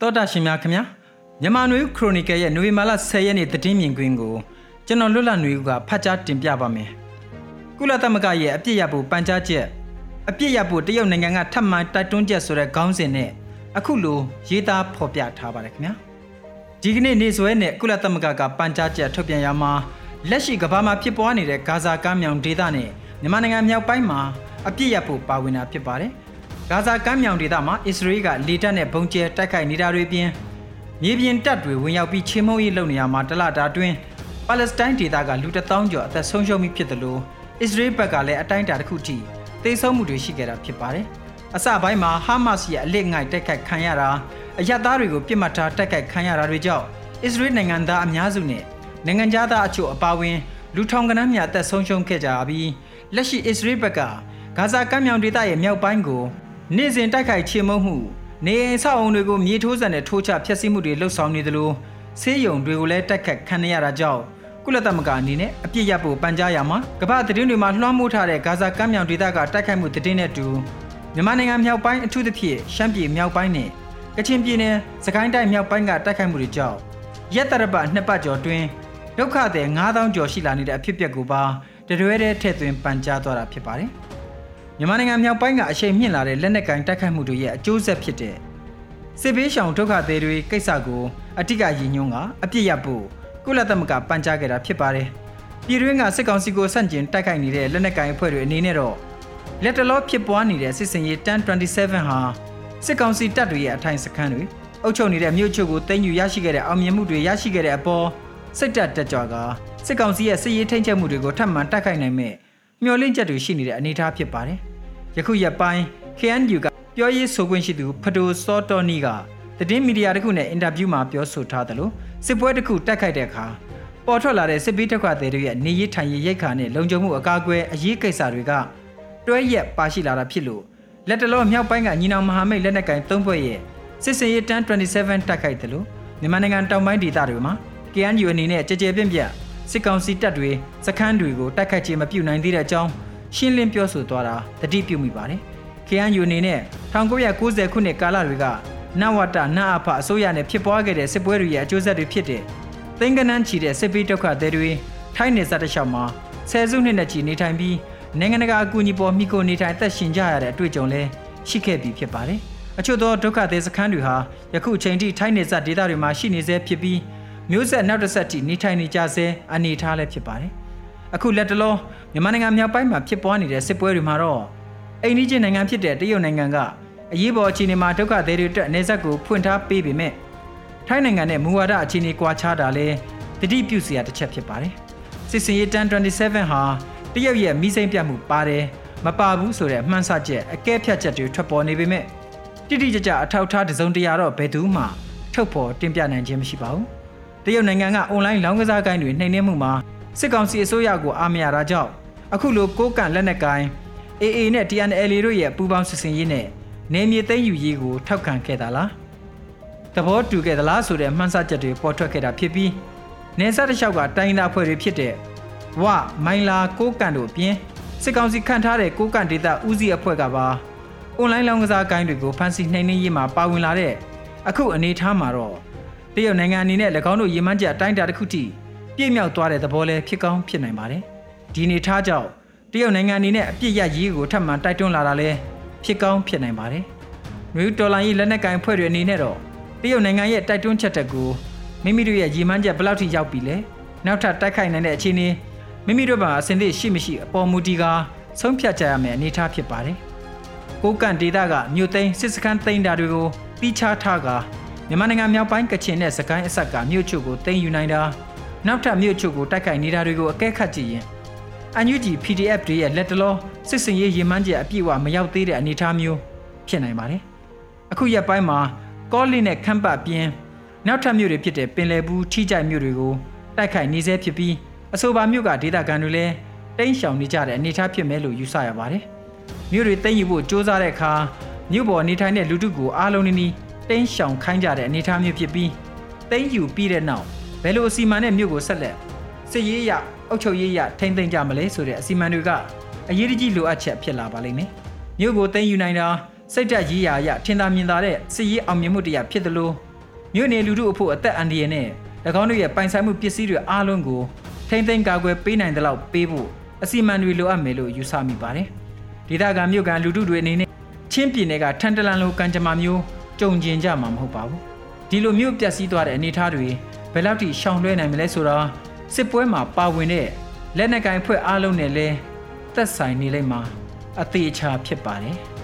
တောတာရှင်များခင်ဗျာမြန်မာနွေဦးခရိုနီကယ်ရဲ့နိုဝင်ဘာလ10ရက်နေ့သတင်းမြင်ကွင်းကိုကျွန်တော်လွတ်လပ်နွေဦးကဖတ်ကြားတင်ပြပါမယ်ကုလသမဂ္ဂရဲ့အပြစ်ရဖို့ပန်ကြားချက်အပြစ်ရဖို့တရုတ်နိုင်ငံကထပ်မံတိုက်တွန်းချက်ဆိုတဲ့ခေါင်းစဉ်နဲ့အခုလိုရေးသားဖော်ပြထားပါတယ်ခင်ဗျာဒီကနေ့နေ့စွဲနဲ့ကုလသမဂ္ဂကပန်ကြားချက်ထုတ်ပြန်ရမှာလက်ရှိကမ္ဘာမှာဖြစ်ပွားနေတဲ့ဂါဇာကမ်းမြောင်ဒေသနဲ့မြန်မာနိုင်ငံမြောက်ပိုင်းမှာအပြစ်ရဖို့ပါဝင်တာဖြစ်ပါတယ် ဂါဇာကမ်းမြောင်ဒေသမှာအစ္စရေးကလေတပ်နဲ့ဘုံကျဲတိုက်ခိုက်နေတာတွေပြင်မြေပြင်တပ်တွေဝင်ရောက်ပြီးချင်းမုံရေးလုပ်နေရမှာတလတာတွင်ပါလက်စတိုင်းဒေသကလူတထောင်ကျော်အသက်ဆုံးရှုံးမိဖြစ်တယ်လို့အစ္စရေးဘက်ကလည်းအတိုင်းအတာတစ်ခုထိသေဆုံးမှုတွေရှိခဲ့တာဖြစ်ပါတယ်။အစပိုင်းမှာဟာမတ်စ်ရဲ့အလစ်ငိုက်တိုက်ခိုက်ခံရတာအယက်သားတွေကိုပြစ်မှတ်ထားတိုက်ခိုက်ခံရတာတွေကြောင့်အစ္စရေးနိုင်ငံသားအများစုနဲ့နိုင်ငံသားအချို့အပါအဝင်လူထောင်ကနန်းများအသက်ဆုံးရှုံးခဲ့ကြပြီးလက်ရှိအစ္စရေးဘက်ကဂါဇာကမ်းမြောင်ဒေသရဲ့မြောက်ပိုင်းကို နေ့စဉ်တိုက်ခိုက်ချေမှုန်းမှုနေအိမ်ဆောက်အုံတွေကိုမြေထိုးစံနဲ့ထိုးချဖျက်ဆီးမှုတွေလှုပ်ဆောင်နေသလိုဆေးရုံတွေကိုလည်းတိုက်ခတ်ခံရတာကြောင့်ကုလသမဂ္ဂအနေနဲ့အပြစ်ရဖို့ပန်ကြားရမှာကမ္ဘာသတင်းတွေမှာလွှမ်းမိုးထားတဲ့ဂါဇာကမ်းမြောင်ဒေသကတိုက်ခိုက်မှုသတင်းနဲ့တူမြန်မာနိုင်ငံမြောက်ပိုင်းအထူးသဖြင့်ရှမ်းပြည်မြောက်ပိုင်းနဲ့ကချင်ပြည်နယ်စကိုင်းတိုင်းမြောက်ပိုင်းကတိုက်ခိုက်မှုတွေကြောင့်ရက်တရပတ်နှစ်ပတ်ကျော်တွင်ဒုက္ခသည်9000ကျော်ရှိလာနေတဲ့အဖြစ်အပျက်ကိုပါတရွဲတဲ့ထည့်သွင်းပန်ကြားသွားတာဖြစ်ပါတယ်။ မြန်မာနိုင်ငံမြောက်ပိုင်းကအရှိန်မြင့်လာတဲ့လက်နက်ကင်တိုက်ခိုက်မှုတွေရဲ့အကျိုးဆက်ဖြစ်တဲ့စစ်ဘေးရှောင်ဒုက္ခသည်တွေကိစ္စကိုအတိတ်ကရည်ညွှန်းကအပြစ်ရဖို့ကုလသမဂ္ဂပန်ကြားခဲ့တာဖြစ်ပါတယ်။ပြည်တွင်းကစစ်ကောင်စီကိုဆန့်ကျင်တိုက်ခိုက်နေတဲ့လက်နက်ကင်အဖွဲ့တွေအနေနဲ့တော့လက်တလောဖြစ်ပွားနေတဲ့စစ်စင်ရေး1027ဟာစစ်ကောင်စီတပ်တွေရဲ့အထိုင်စခန်းတွေအုပ်ချုပ်နေတဲ့မြို့ချုပ်ကိုတင်ယူရရှိခဲ့တဲ့အောင်မြင်မှုတွေရရှိခဲ့တဲ့အပေါ်စစ်တပ်တက်ကြွကစစ်ကောင်စီရဲ့စစ်ရေးထိန်းချုပ်မှုတွေကိုထပ်မံတိုက်ခိုက်နိုင်မဲ့ မျှော်လင့်ချက်တွေရှိနေတဲ့အနေအထားဖြစ်ပါတယ်။ယခုရက်ပိုင်း KNU ကပြောရေးဆိုခွင့်ရှိသူဖတိုစောတော်နီကသတင်းမီဒီယာတစ်ခုနဲ့အင်တာဗျူးမှာပြောဆိုထားတယ်လို့စစ်ပွဲတစ်ခုတိုက်ခိုက်တဲ့အခါပေါ်ထွက်လာတဲ့စစ်ပေးတက်ခွတွေရဲ့နေရထိုင်ရရိတ်ခါနဲ့လုံခြုံမှုအကာအကွယ်အရေးကိစ္စတွေကတွဲရက်ပါရှိလာတာဖြစ်လို့လက်တလောမြောက်ပိုင်းကညီနောင်မဟာမိတ်လက်နက်ကင်၃ဘွဲ့ရဲ့စစ်စင်ရေးတန်း27တိုက်ခိုက်တယ်လို့မြန်မာနိုင်ငံတောင်ပိုင်းဒေသတွေမှာ KNU အနေနဲ့ကြကြပြန့်ပြန့် စစ်ကောင်စီတပ်တွေစခန်းတွေကိုတိုက်ခိုက်ခြင်းမပြုနိုင်သေးတဲ့အကြောင်းရှင်းလင်းပြောဆိုသွားတာတတိပြုမိပါတယ်။ KNU အနေနဲ့1990ခုနှစ်ကာလတွေကနဝတနအဖအစိုးရနဲ့ဖြစ်ပွားခဲ့တဲ့စစ်ပွဲတွေရဲ့အကျိုးဆက်တွေဖြစ်တဲ့သိန်းကနန်းချီတဲ့စစ်ပေးဒုက္ခသည်တွေထိုင်းနယ်စပ်တစ်လျှောက်မှာဆယ်စုနှစ်နဲ့ချီနေထိုင်ပြီးနိုင်ငံတကာအကူအညီပေါ်မိခိုနေထိုင်သက်ရှင်ကြရတဲ့အတွေ့အကြုံလည်းရှိခဲ့ပြီးဖြစ်ပါတယ်။အချို့သောဒုက္ခသည်စခန်းတွေဟာယခုအချိန်ထိထိုင်းနယ်စပ်ဒေသတွေမှာရှိနေဆဲဖြစ်ပြီး မျိုးဆက်နောက်တစ်ဆက်ထိနေထိုင်နေကြဆဲအနေအထားလည်းဖြစ်ပါတယ်။အခုလက်တလောမြန်မာနိုင်ငံမြောက်ပိုင်းမှာဖြစ်ပွားနေတဲ့စစ်ပွဲတွေမှာတော့အိန္ဒိယနိုင်ငံဖြစ်တဲ့တရုတ်နိုင်ငံကအရေးပေါ်အခြေအနေမှာဒုက္ခသည်တွေအတွက်အနေဆက်ကိုဖွင့်ထားပေးပေမဲ့ထိုင်းနိုင်ငံနဲ့မူဝါဒအခြေအနေကွာခြားတာလဲတတိပြုစရာတစ်ချက်ဖြစ်ပါတယ်။စစ်စင်ရေးတန်27ဟာတရုတ်ရဲ့မိစိမ့်ပြတ်မှုပါတယ်မပါဘူးဆိုတဲ့မှန်းဆချက်အကဲဖြတ်ချက်တွေထွက်ပေါ်နေပေမဲ့တိတိကျကျအထောက်ထားတစုံတရာတော့ဘယ်သူမှထုတ်ဖော်တင်ပြနိုင်ခြင်းမရှိပါဘူး။ တရုတ်နိုင်ငံကအွန်လိုင်းလောင်းကစားကိုင်းတွေနှိမ်နင်းမှုမှာစစ်ကောင်စီအစိုးရကိုအားမရတာကြောင့်အခုလိုကိုးကန်လက်နက်ကိုင်း AA နဲ့ TNL တို့ရဲ့ပူးပေါင်းစစ်ဆင်ရေးနဲ့နေမြေသိမ်းယူရေးကိုထောက်ခံခဲ့တာလားသဘောတူခဲ့သလားဆိုတဲ့မှန်းဆချက်တွေပေါ်ထွက်ခဲ့တာဖြစ်ပြီးနေဆက်တစ်လျှောက်ကတိုင်းသားဖွဲ့တွေဖြစ်တဲ့ဝမိုင်လာကိုးကန်တို့အပြင်စစ်ကောင်စီခန့်ထားတဲ့ကိုးကန်ဒေသဦးစီးအဖွဲ့ကပါအွန်လိုင်းလောင်းကစားကိုင်းတွေကိုဖမ်းဆီးနှိမ်နင်းရေးမှာပါဝင်လာတဲ့အခုအနေအထားမှာတော့ တရုတ်နိုင်ငံအနေနဲ့၎င်းတို့ရေမှန်းချက်အတိုင်းအတာတစ်ခုထိပြည့်မြောက်သွားတဲ့သဘောလည်းဖြစ်ကောင်းဖြစ်နိုင်ပါတယ်။ဒီအနေထားကြောင့်တရုတ်နိုင်ငံအနေနဲ့အပြစ်ရရေးကိုထပ်မံတိုက်တွန်းလာတာလည်းဖြစ်ကောင်းဖြစ်နိုင်ပါတယ်။နယူးဒေါ်လာရေးလက်နက်ကင်ဖွဲ့တွေအနေနဲ့တော့တရုတ်နိုင်ငံရဲ့တိုက်တွန်းချက်တက်ကိုမိမိတို့ရဲ့ရေမှန်းချက်ဘယ်လောက်ထိရောက်ပြီလဲ။နောက်ထပ်တိုက်ခိုက်နိုင်တဲ့အခြေအနေမိမိတို့ဘာအစဉ်သင့်ရှိမရှိအပေါ်မူတည်ကာဆုံးဖြတ်ကြရမယ်အနေထားဖြစ်ပါတယ်။ကိုကန်ဒေတာကမြို့သိမ်းစစ်စခန်းသိမ်းတာတွေကိုပြီးခြားထားကာ မြန်မာနိုင်ငံမြောက်ပိုင်းကချင်နဲ့စကိုင်းအဆက်ကမြို့ချုပ်ကိုတင်ယူနိုင်တာနောက်ထပ်မြို့ချုပ်ကိုတိုက်ခိုက်နေတာတွေကိုအကဲခတ်ကြည့်ရင်အန်ယူဂျီ PDF တွေရဲ့လက်တလောစစ်စင်ရေးရင်မှန်းချက်အပြည့်အဝမရောက်သေးတဲ့အနေအထားမျိုးဖြစ်နိုင်ပါတယ်။အခုရက်ပိုင်းမှာကောလီနဲ့ခမ်းပတ်ပြင်းနောက်ထပ်မြို့တွေဖြစ်တဲ့ပင်လယ်ဘူးထိကြိုက်မြို့တွေကိုတိုက်ခိုက်နေဆဲဖြစ်ပြီးအဆိုပါမြို့ကဒေသခံတွေလည်းတိမ်းရှောင်နေကြတဲ့အနေအထားဖြစ်မယ်လို့ယူဆရပါတယ်။မြို့တွေတိမ်းယူဖို့စ조사တဲ့အခါမြို့ပေါ်နေထိုင်တဲ့လူထုကိုအားလုံးနီးနီး တင်းရှောင်ခိုင်းကြတဲ့အနေအထားမျိုးဖြစ်ပြီးတင်းယူပြီးတဲ့နောက်ဘယ်လိုအစီအမံနဲ့မြို့ကိုဆက်လက်စစ်ရေးရအုပ်ချုပ်ရေးရထိမ့်သိမ့်ကြမလဲဆိုတဲ့အစီအမံတွေကအရေးတကြီးလိုအပ်ချက်ဖြစ်လာပါလိမ့်မယ်မြို့ကိုတင်းယူနိုင်တာစိတ်တက်ရေးရာရထင်သာမြင်သာတဲ့စစ်ရေးအောင်မြင်မှုတရားဖြစ်တယ်လို့မြို့နယ်လူထုအဖို့အသက်အန္တရာယ်နဲ့၎င်းတို့ရဲ့ပိုင်ဆိုင်မှုပစ္စည်းတွေအားလုံးကိုထိမ့်သိမ်းကာကွယ်ပေးနိုင်တဲ့လောက်ပေးဖို့အစီအမံတွေလိုအပ်မယ်လို့ယူဆမိပါတယ်။ဒေသခံမြို့ကန်လူထုတွေအနေနဲ့ချင်းပြည်နယ်ကထန်တလန်လိုကံကြမ္မာမျိုး ကြုံကျင်ကြမှာမဟုတ်ပါဘူး။ဒီလိုမျိုးပျက်စီးသွားတဲ့အနေအထားတွေဘယ်လောက်ထိရှောင်လွှဲနိုင်မလဲဆိုတော့စစ်ပွဲမှာပါဝင်တဲ့လက်နက်ကင်ဖွဲ့အားလုံးနဲ့လဲသက်ဆိုင်နေလိမ့်မှာအသေးချာဖြစ်ပါတယ်။